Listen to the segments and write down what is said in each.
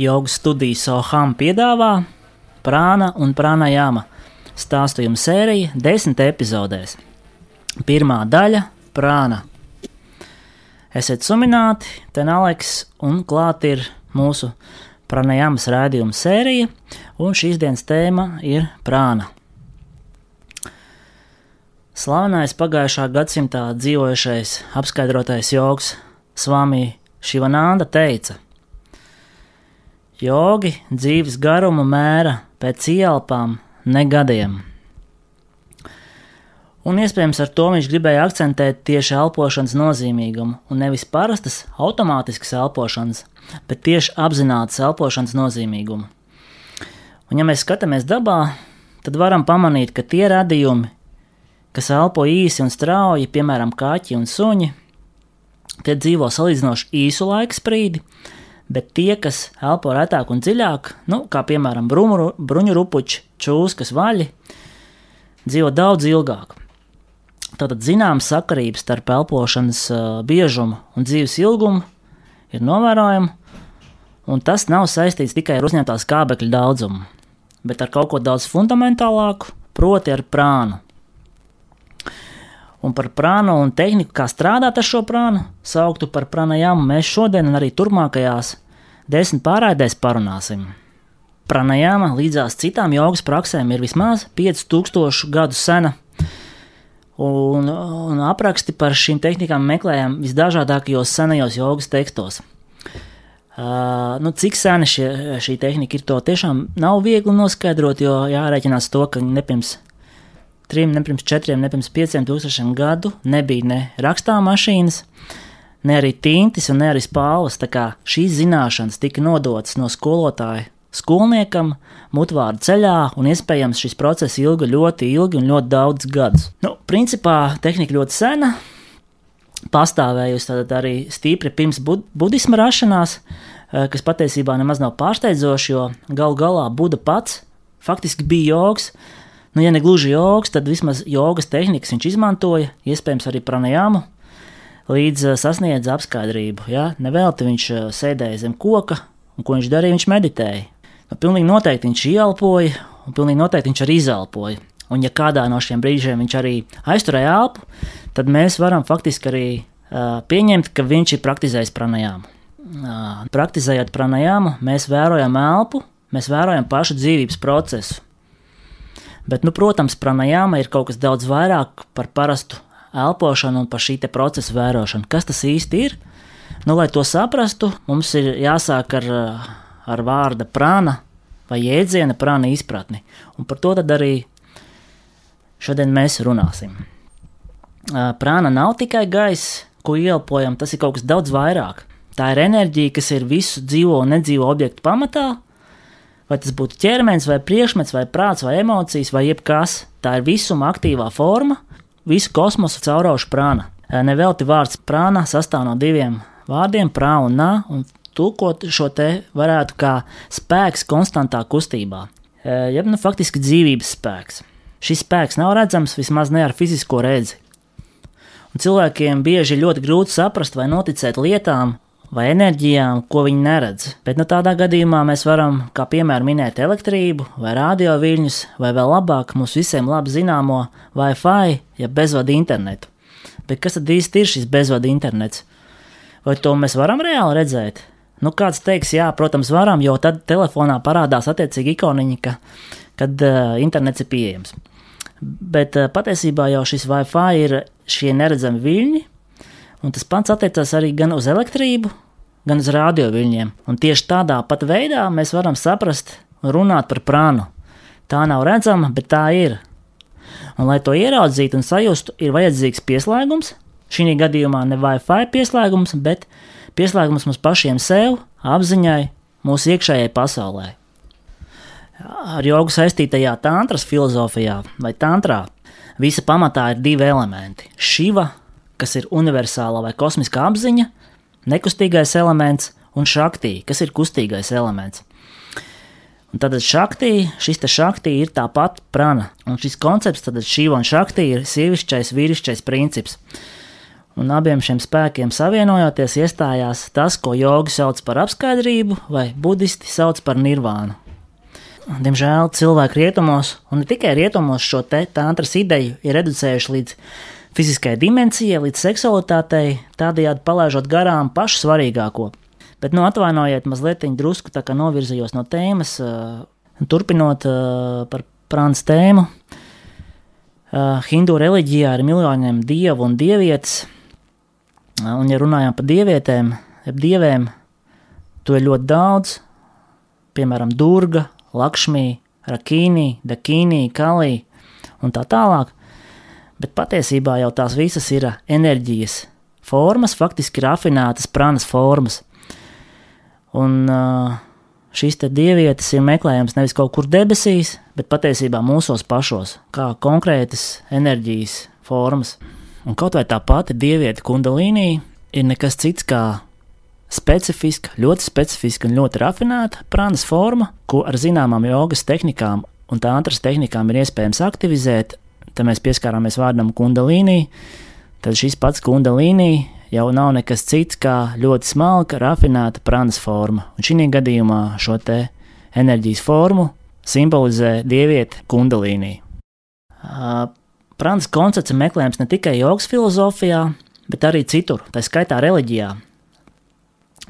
Jogas studijas Soham piedāvā prāna un prāna jāma stāstījuma sērija desmit epizodēs. Pirmā daļa - prāna. Esiet sumināti, ten Aleks, un klāt ir mūsu pranajāmas rādījuma sērija, un šīs dienas tēma ir prāna. Slavenais pagājušā gadsimtā dzīvojušais apskaidrotais joks Svami Šivananda teica: Jogi dzīves garumu mēra pēc ielpām, ne gadiem. Un iespējams ar to viņš gribēja akcentēt tieši elpošanas nozīmīgumu, un nevis parastas automātiskas elpošanas, bet tieši apzinātas elpošanas nozīmīgumu. Un ja mēs skatāmies dabā, tad varam pamanīt, ka tie radījumi, kas elpo īsi un strauji, piemēram, kaķi un suņi, tie dzīvo salīdzinoši īsu laika sprīdi, bet tie, kas elpo retāk un dziļāk, nu, kā piemēram brumu, bruņu rupuči, čūskas vaļi, dzīvo daudz ilgāk. Tātad zināms sakarības starp elpošanas biežumu un dzīves ilgumu ir novērojama, un tas nav saistīts tikai ar uzņemtās kābekļa daudzumu, bet ar kaut ko daudz fundamentālāku, proti ar prānu. Un par prānu un tehniku, kā strādāt ar šo prānu, sauktu par pranajamu, mēs šodien un arī turpmākajās desmit pārraidēs parunāsim. Pranajama līdzās citām jogas praksēm ir vismaz 5000 gadu sena, un, un apraksti par šīm tehnikām meklējam visdažādākajos senajos jogas tekstos. Uh, nu, cik sena šie, šī tehnika ir, to tiešām nav viegli noskaidrot, jo jārēķinās to, ka ne pirms trim, ne pirms četriem, ne pirms pieciem tūkstošiem gadu nebija ne rakstāmašīnas, ne arī tintis un ne arī spāles. Tā kā šīs zināšanas tika nodotas no skolotāja skolniekam, mutvārdu ceļā, un iespējams šis process ilga ļoti ilgi un ļoti daudz gadus. Nu, principā tehnika ļoti sena, pastāvējusi arī stipri pirms bud budisma rašanās, eh, kas patiesībā nemaz nav pārsteidzoši, jo galu galā Buda pats faktiski bija joks. Nu, ja ne gluži joks, tad vismaz jogas tehnikas viņš izmantoja, iespējams, arī pranajāmu, līdz eh, sasniedza apskaidrību. Ja? Nevelti viņš eh, sēdēja zem koka, un ko viņš darīja? Viņš meditēja. Nu, pilnīgi noteikti viņš ieelpoja, un pilnīgi noteikti viņš arī izelpoja. Un, ja kādā no šiem brīžiem viņš arī aizturēja elpu, tad mēs varam faktiski arī uh, pieņemt, ka viņš ir praktizējis pranajāmu. Uh, praktizējot pranajāmu, mēs vērojam elpu, mēs vērojam pašu dzīvības procesu. Bet, nu, protams, pranajāma ir kaut kas daudz vairāk par parastu elpošanu un par šī procesa vērošanu. Kas tas īsti ir? Nu, lai to saprastu, mums ir jāsāk ar ar vārda prāna vai jēdziena prāna izpratni. Un par to arī šodien mēs runāsim. Prāna nav tikai gaiss, ko ielpojam, tas ir kaut kas daudz vairāk. Tā ir enerģija, kas ir visu dzīvo un nedzīvo objektu pamatā, vai tas būtu ķermenis, vai priekšmets, vai prāts, vai emocijas, vai jebkas. Tā ir visuma aktīvā forma, visu kosmosu cauraušu prāna. Nevelti vārds prāna sastāv no diviem vārdiem - prā un nā, un tulkot šo te varētu kā spēks konstantā kustībā, jeb nu, faktiski dzīvības spēks. Šis spēks nav redzams vismaz ne ar fizisko redzi. Un cilvēkiem bieži ir ļoti grūti saprast vai noticēt lietām vai enerģijām, ko viņi neredz. Bet nu, tādā gadījumā mēs varam, kā piemēram, minēt elektrību vai radioviļņus, vai vēl labāk mums visiem labi zināmo Wi-Fi, ja bezvadu internetu. Bet kas tad īsti ir šis bezvadu internets? Vai to mēs varam reāli redzēt? Nu, kāds teiks, jā, protams, varam, jo tad telefonā parādās attiecīgi ikoniņa, ka, kad uh, internets ir pieejams. Bet uh, patiesībā jau šis Wi-Fi ir šie neredzami viļņi, un tas pats attiecās arī gan uz elektrību, gan uz radio viļņiem. Un tieši tādā pat veidā mēs varam saprast un runāt par prānu. Tā nav redzama, bet tā ir. Un, lai to ieraudzītu un sajustu, ir vajadzīgs pieslēgums. Šī gadījumā ne Wi-Fi pieslēgums, bet pieslēgums mums pašiem sev, apziņai, mūsu iekšējai pasaulē. Ar jogu saistītajā tantras filozofijā vai tantrā visa pamatā ir divi elementi - šiva, kas ir universāla vai kosmiskā apziņa, nekustīgais elements, un šaktī, kas ir kustīgais elements. Un tad šaktī, šis te šaktī ir tāpat prana, un šis koncepts, tad šiva un šaktī ir sievišķais, vīrišķais princips. Un abiem šiem spēkiem savienojoties, iestājās tas, ko jogi sauc par apskaidrību, vai budisti sauc par nirvānu. Diemžēl cilvēki rietumos, un ne tikai rietumos, šo te tantras ideju ir reducējuši līdz fiziskai dimensijai, līdz seksualitātei, tādējādi palaižot garām pašu svarīgāko. Bet, nu, atvainojiet, mazliet drusku tā kā novirzījos no tēmas, turpinot par prāns tēmu. Hindu reliģijā ir miljoniem dievu un dievietes, un, ja runājam par dievietēm, jeb dievēm, to ir ļoti daudz, piemēram, Durga, Lakšmī, Rakīnī, Dakīnī, Kalī un tā tālāk, bet patiesībā jau tās visas ir enerģijas formas, faktiski rafinētas prānas formas. Un uh, šīs dievietes ir meklējams nevis kaut kur debesīs, bet patiesībā mūsos pašos, kā konkrētas enerģijas formas. Un kaut vai tā pati dieviete kundalīnī ir nekas cits kā specifiska, ļoti specifiska un ļoti rafinēta prānas forma, ko ar zināmām jogas tehnikām un tāntras tehnikām ir iespējams aktivizēt. Tad mēs pieskārāmies vārdam kundalīnī, tad šis pats kundalīnī jau nav nekas cits kā ļoti smalka, rafinēta prānas forma. Un šī gadījumā šo te enerģijas formu simbolizē dieviete kundalīnī. Prānas koncepts ir meklējams ne tikai jogas filozofijā, bet arī citur, tā skaitā reliģijā.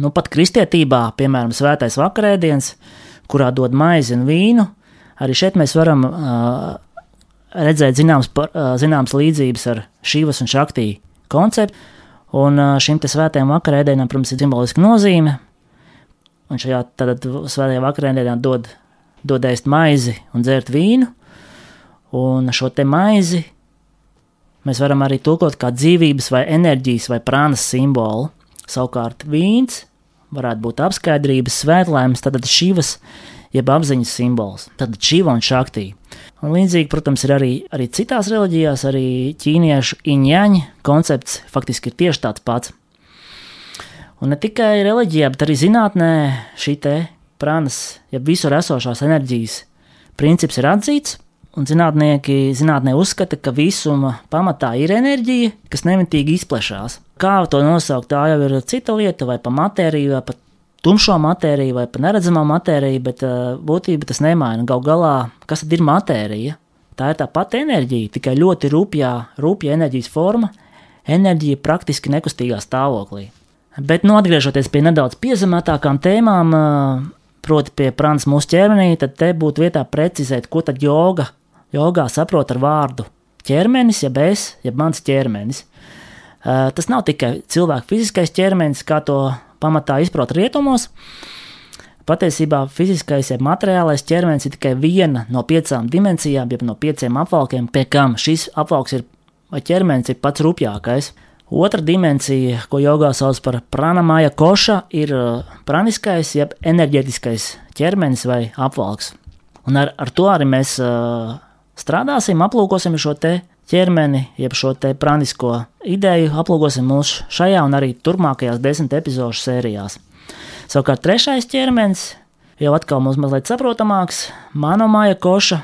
Nu, pat kristietībā, piemēram, svētais vakarēdiens, kurā dod maizi un vīnu, arī šeit mēs varam uh, redzēt zināmas, uh, zināmas līdzības ar šīvas un šaktī konceptu. Un šim svētajam vakarēdienam, protams, ir simboliska nozīme. Un šajā tad svētajā vakarēdienā dod, dod ēst maizi un dzert vīnu. Un šo te maizi mēs varam arī tulkot kā dzīvības vai enerģijas vai prānas simbolu. Savukārt vīns varētu būt apskaidrības, svētlēms, tad šīs jeb apziņas simbols. Tad šīva un šaktī. Un līdzīgi, protams, ir arī, arī citās reliģijās, arī ķīniešu iņķaņa koncepts faktiski ir tieši tāds pats. Un ne tikai reliģijā, bet arī zinātnē šī prānas, ja visur esošās enerģijas princips ir atzīts, un zinātnieki zinātnē uzskata, ka visuma pamatā ir enerģija, kas nemitīgi izplešās. Kā to nosaukt, tā jau ir cita lieta, vai pa matēriju, vai pa tumšo matēriju vai pa neredzamo matēriju, bet uh, būtībā tas nemaina. Galu galā, kas tad ir matērija? Tā ir tā pati enerģija, tikai ļoti rupjā, rupja enerģijas forma, enerģija praktiski nekustīgā stāvoklī. Bet, nu, atgriežoties pie nedaudz piezemētākām tēmām, uh, proti, pie prānas mūsu ķermenī, tad te būtu vietā precizēt, ko tad joga, jogā saprot ar vārdu ķermenis, jeb es, jeb mans ķermenis. Uh, tas nav tikai cilvēka fiziskais ķermenis, kā to pamatā izprot rietumos. Patiesībā fiziskais, ja materiālais ķermenis ir tikai viena no piecām dimensijām, jeb no pieciem apvalkiem, pie kam šis apvalks ir vai ķermenis ir pats rupjākais. Otra dimensija, ko jogā sauc par pranamāja koša, ir uh, praniskais, jeb enerģētiskais ķermenis vai apvalks. Un ar, ar to arī mēs uh, strādāsim, aplūkosim šo te ķermeni, jeb šo te pranisko ideju aplūkosim mūsu šajā un arī turpmākajās desmit epizodu sērijās. Savukārt trešais ķermenis jau atkal mums mazliet saprotamāks - manomāja koša,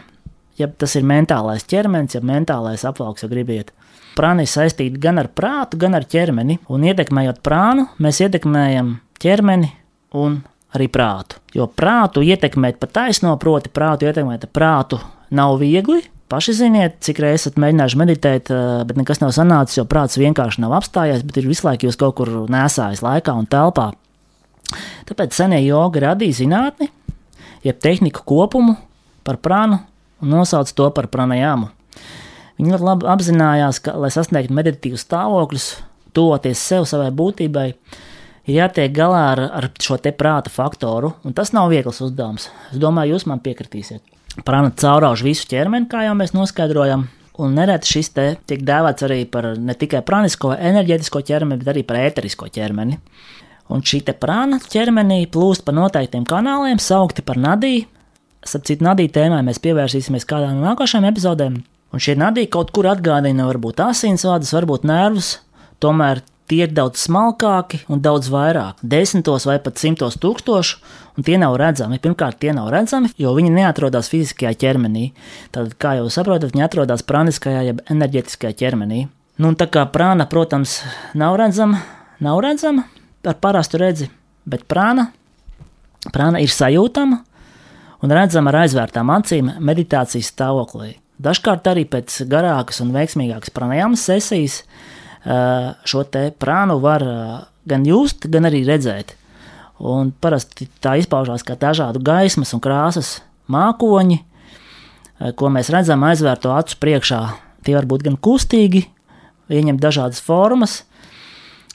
jeb tas ir mentālais ķermenis, jeb mentālais apvalks, ja gribiet. Prāni ir saistīti gan ar prātu, gan ar ķermeni, un ietekmējot prānu, mēs ietekmējam ķermeni un arī prātu. Jo prātu ietekmēt pa taisno, proti, prātu ietekmēt prātu nav viegli, Paši ziniet, cik reizes esat mēģinājuši meditēt, eh, bet nekas nav sanācis, jo prāts vienkārši nav apstājies, bet ir visu laiku jūs kaut kur nesājis laikā un telpā. Tāpēc senie jogi radīja zinātni, jeb tehniku kopumu par prānu un nosauca to par pranajāmu. Viņi ļoti labi apzinājās, ka, lai sasniegtu meditatīvus stāvokļus, tuvoties sev, savai būtībai, ir jātiek galā ar, ar šo te prāta faktoru, un tas nav viegls uzdevums. Es domāju, jūs man piekritīsiet prana caurauž visu ķermeni, kā jau mēs noskaidrojam. Un nereti šis te tiek dēvēts arī par ne tikai pranisko, enerģētisko ķermeni, bet arī par ēterisko ķermeni. Un šī prāna ķermenī plūst pa noteiktiem kanāliem, saukti par nadiju. Starp citu, nadiju tēmai mēs pievērsīsimies kādā no nākošajām epizodēm. Un šie nadiji kaut kur atgādina varbūt asinsvadus, varbūt nervus. Tomēr tie ir daudz smalkāki un daudz vairāk, desmitos vai pat simtos tūkstošu, un tie nav redzami. Pirmkārt, tie nav redzami, jo viņi neatrodas fiziskajā ķermenī. Tad, kā jau saprotat, viņi atrodas praniskajā, jeb enerģetiskajā ķermenī. Nu, tā kā prāna, protams, nav redzama, nav redzama ar parastu redzi, bet prāna, prāna ir sajūtama un redzama ar aizvērtām acīm meditācijas stāvoklī. Dažkārt arī pēc garākas un veiksmīgākas pranajāmas sesijas šo te prānu var gan just, gan arī redzēt. Un parasti tā izpaužās kā dažādu gaismas un krāsas mākoņi, ko mēs redzam aizvērto acu priekšā. Tie var būt gan kustīgi, ieņemt dažādas formas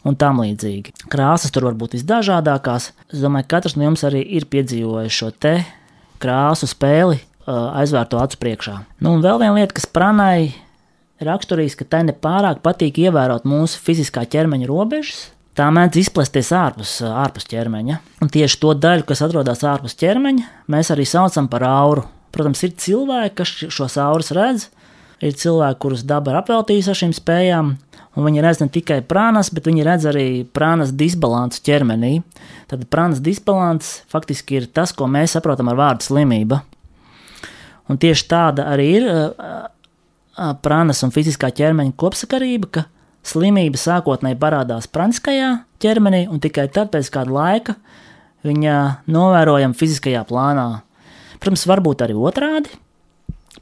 un tam līdzīgi. Krāsas tur var būt visdažādākās. Es domāju, ka katrs no jums arī ir piedzīvojis šo te krāsu spēli aizvērto acu priekšā. Nu, un vēl viena lieta, kas pranai raksturīgs, ka tai nepārāk patīk ievērot mūsu fiziskā ķermeņa robežas. Tā mēdz izplesties ārpus, ārpus ķermeņa. Un tieši to daļu, kas atrodas ārpus ķermeņa, mēs arī saucam par auru. Protams, ir cilvēki, kas šos aurus redz, ir cilvēki, kurus daba ir apveltījusi ar šīm spējām, un viņi redz ne tikai prānas, bet viņi redz arī prānas disbalansu ķermenī. Tad prānas disbalans faktiski ir tas, ko mēs saprotam ar vārdu slimība. Un tieši tāda arī ir prānas un fiziskā ķermeņa kopsakarība, ka slimība sākotnēji parādās praniskajā ķermenī, un tikai tad, pēc kāda laika, viņa novērojama fiziskajā plānā. Protams, varbūt arī otrādi,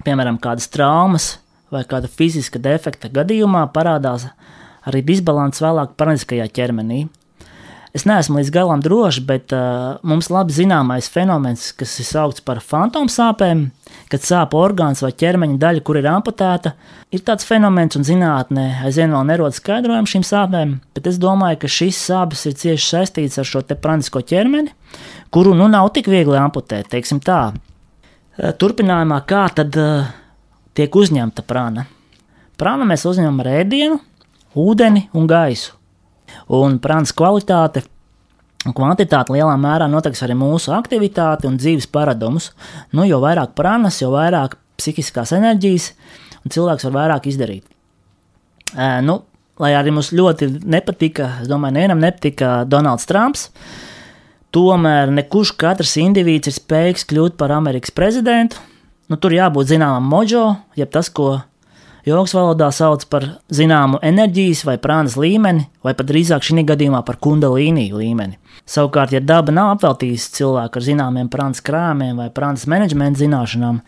piemēram, kādas traumas vai kāda fiziska defekta gadījumā parādās arī disbalans vēlāk praniskajā ķermenī. Es neesmu līdz galam drošs, bet uh, mums labi zināmais fenomens, kas ir saukts par fantomu sāpēm, kad sāp orgāns vai ķermeņa daļa, kur ir amputēta, ir tāds fenomens, un zinātnē aizvien vēl nerod skaidrojumu šīm sāpēm, bet es domāju, ka šīs sāpes ir cieši saistītas ar šo te pranisko ķermeni, kuru nu nav tik viegli amputēt, teiksim tā. Uh, turpinājumā, kā tad uh, tiek uzņemta prana? Prana mēs uzņemam ar ēdienu, ūdeni un gaisu. Un prānas kvalitāte kvantitāte lielā mērā noteiks arī mūsu aktivitāti un dzīves paradumus. Nu, jo vairāk prānas, jo vairāk psihiskās enerģijas, un cilvēks var vairāk izdarīt. E, nu, lai arī mums ļoti nepatika, es domāju, nevienam nepatika Donalds Trumps. Tomēr nekurš katrs indivīds ir spējīgs kļūt par Amerikas prezidentu. Nu, tur jābūt zināmam mojo, jeb tas, ko jogas valodā sauc par zināmu enerģijas vai prānas līmeni, vai pat drīzāk šī gadījumā par kundalīniju līmeni. Savukārt, ja daba nav apveltījusi cilvēku ar zināmiem prānas krājumiem vai prānas menedžmenta zināšanām,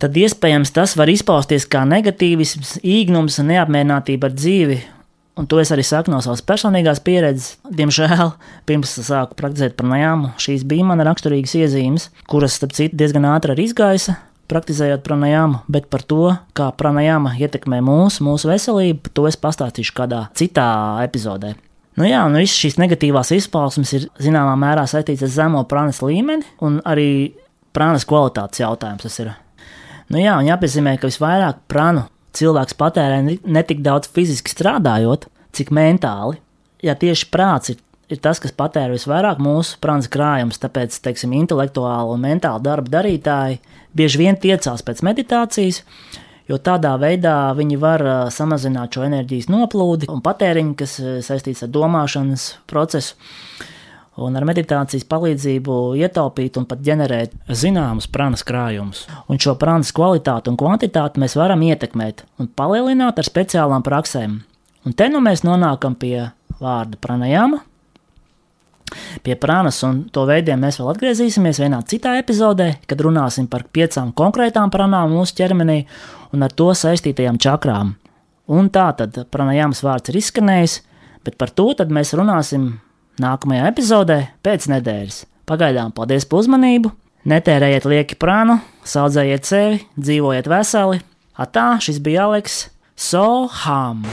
tad iespējams tas var izpausties kā negatīvisms, īgnums un neapmierinātība ar dzīvi. Un to es arī saku no savas personīgās pieredzes. Diemžēl, pirms sāku praktizēt par najāmu, šīs bija man raksturīgas iezīmes, kuras, starp citu, diezgan ātri arī izgaisa praktizējot pranajāmu, bet par to, kā pranajāma ietekmē mūsu, mūsu veselību, to es pastāstīšu kādā citā epizodē. Nu jā, nu visas šīs negatīvās izpausmes ir zināmā mērā saistītas ar zemo prānas līmeni un arī prānas kvalitātes jautājums. Tas ir. Nu jā, un jāpiezīmē, ka visvairāk prānu cilvēks patērē ne tik daudz fiziski strādājot, cik mentāli. Ja tieši prāts ir ir tas, kas patēra visvairāk mūsu prāta krājumus. Tāpēc, teiksim, intelektuāli un mentāli darba darītāji bieži vien tiecās pēc meditācijas, jo tādā veidā viņi var samazināt šo enerģijas noplūdi un patēriņu, kas saistīts ar domāšanas procesu. Un ar meditācijas palīdzību ietaupīt un pat ģenerēt zināmus prānas krājumus. Un šo prānas kvalitāti un kvantitāti mēs varam ietekmēt un palielināt ar speciālām praksēm. Un te nu mēs nonākam pie vārda pranajāma, Pie prānas un to veidiem mēs vēl atgriezīsimies vienā citā epizodē, kad runāsim par piecām konkrētām prānām mūsu ķermenī un ar to saistītajām čakrām. Un tā tad pranajāmas vārds ir izskanējis, bet par to mēs runāsim nākamajā epizodē pēc nedēļas. Pagaidām paldies par uzmanību! Netērējiet lieki prānu, saudzējiet sevi, dzīvojiet veseli! Atā, šis bija Aleks Soham!